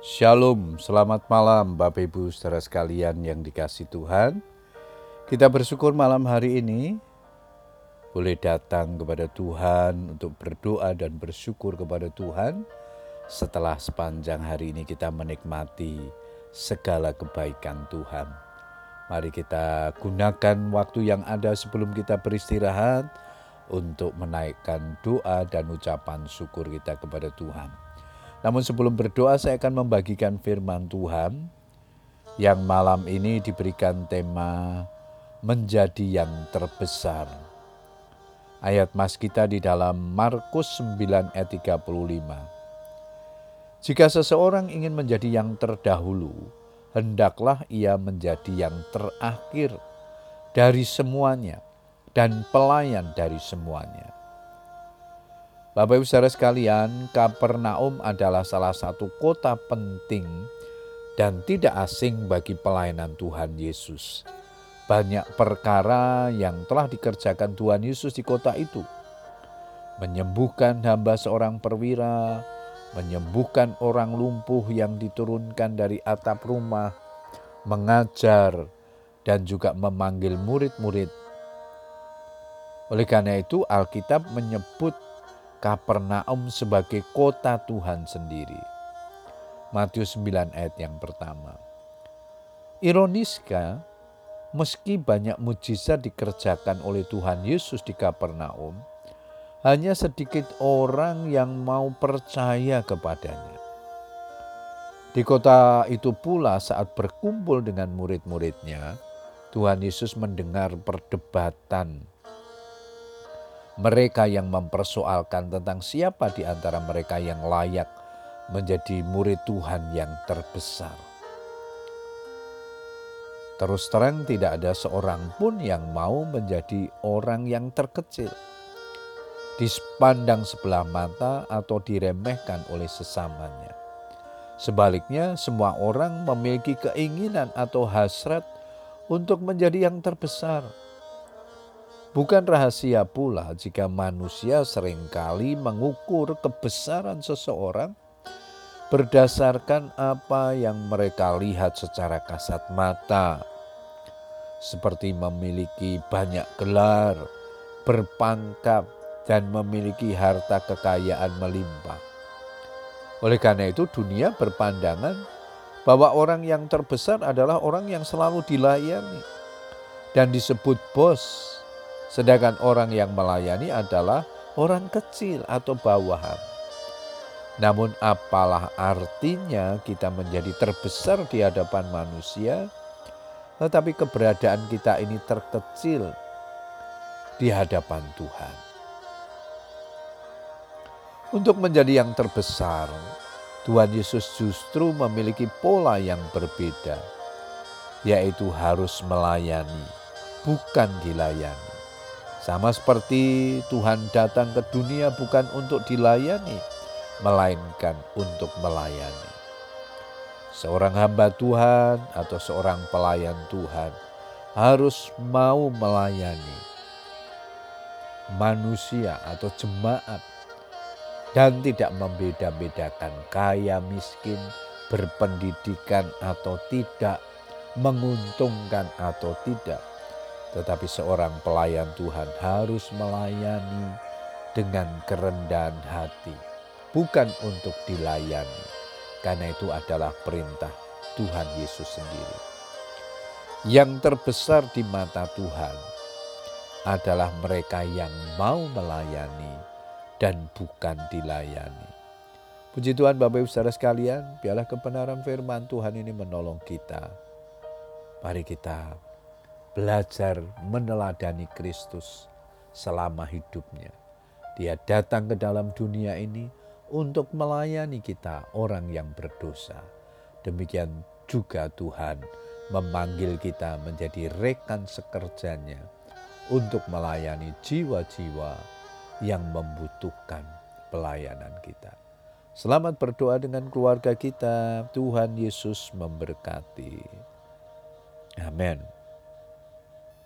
Shalom, selamat malam Bapak Ibu saudara sekalian yang dikasih Tuhan. Kita bersyukur malam hari ini boleh datang kepada Tuhan untuk berdoa dan bersyukur kepada Tuhan setelah sepanjang hari ini kita menikmati segala kebaikan Tuhan. Mari kita gunakan waktu yang ada sebelum kita beristirahat untuk menaikkan doa dan ucapan syukur kita kepada Tuhan. Namun sebelum berdoa saya akan membagikan firman Tuhan yang malam ini diberikan tema menjadi yang terbesar. Ayat mas kita di dalam Markus 9 ayat 35. Jika seseorang ingin menjadi yang terdahulu, hendaklah ia menjadi yang terakhir dari semuanya dan pelayan dari semuanya. Bapak Ibu saudara sekalian, Kapernaum adalah salah satu kota penting dan tidak asing bagi pelayanan Tuhan Yesus. Banyak perkara yang telah dikerjakan Tuhan Yesus di kota itu. Menyembuhkan hamba seorang perwira, menyembuhkan orang lumpuh yang diturunkan dari atap rumah, mengajar, dan juga memanggil murid-murid. Oleh karena itu, Alkitab menyebut Kapernaum sebagai kota Tuhan sendiri. Matius 9 ayat yang pertama. Ironiska, meski banyak mujizat dikerjakan oleh Tuhan Yesus di Kapernaum, hanya sedikit orang yang mau percaya kepadanya. Di kota itu pula saat berkumpul dengan murid-muridnya, Tuhan Yesus mendengar perdebatan mereka yang mempersoalkan tentang siapa di antara mereka yang layak menjadi murid Tuhan yang terbesar. Terus terang tidak ada seorang pun yang mau menjadi orang yang terkecil, dipandang sebelah mata atau diremehkan oleh sesamanya. Sebaliknya, semua orang memiliki keinginan atau hasrat untuk menjadi yang terbesar Bukan rahasia pula jika manusia sering kali mengukur kebesaran seseorang berdasarkan apa yang mereka lihat secara kasat mata, seperti memiliki banyak gelar, berpangkat, dan memiliki harta kekayaan melimpah. Oleh karena itu, dunia berpandangan bahwa orang yang terbesar adalah orang yang selalu dilayani dan disebut bos Sedangkan orang yang melayani adalah orang kecil atau bawahan. Namun apalah artinya kita menjadi terbesar di hadapan manusia, tetapi keberadaan kita ini terkecil di hadapan Tuhan. Untuk menjadi yang terbesar, Tuhan Yesus justru memiliki pola yang berbeda, yaitu harus melayani, bukan dilayani. Sama seperti Tuhan datang ke dunia bukan untuk dilayani, melainkan untuk melayani. Seorang hamba Tuhan atau seorang pelayan Tuhan harus mau melayani manusia atau jemaat dan tidak membeda-bedakan kaya miskin, berpendidikan atau tidak, menguntungkan atau tidak tetapi seorang pelayan Tuhan harus melayani dengan kerendahan hati, bukan untuk dilayani, karena itu adalah perintah Tuhan Yesus sendiri. Yang terbesar di mata Tuhan adalah mereka yang mau melayani dan bukan dilayani. Puji Tuhan Bapak Ibu Saudara sekalian, biarlah kebenaran firman Tuhan ini menolong kita. Mari kita belajar meneladani Kristus selama hidupnya. Dia datang ke dalam dunia ini untuk melayani kita, orang yang berdosa. Demikian juga Tuhan memanggil kita menjadi rekan sekerjanya untuk melayani jiwa-jiwa yang membutuhkan pelayanan kita. Selamat berdoa dengan keluarga kita. Tuhan Yesus memberkati. Amin.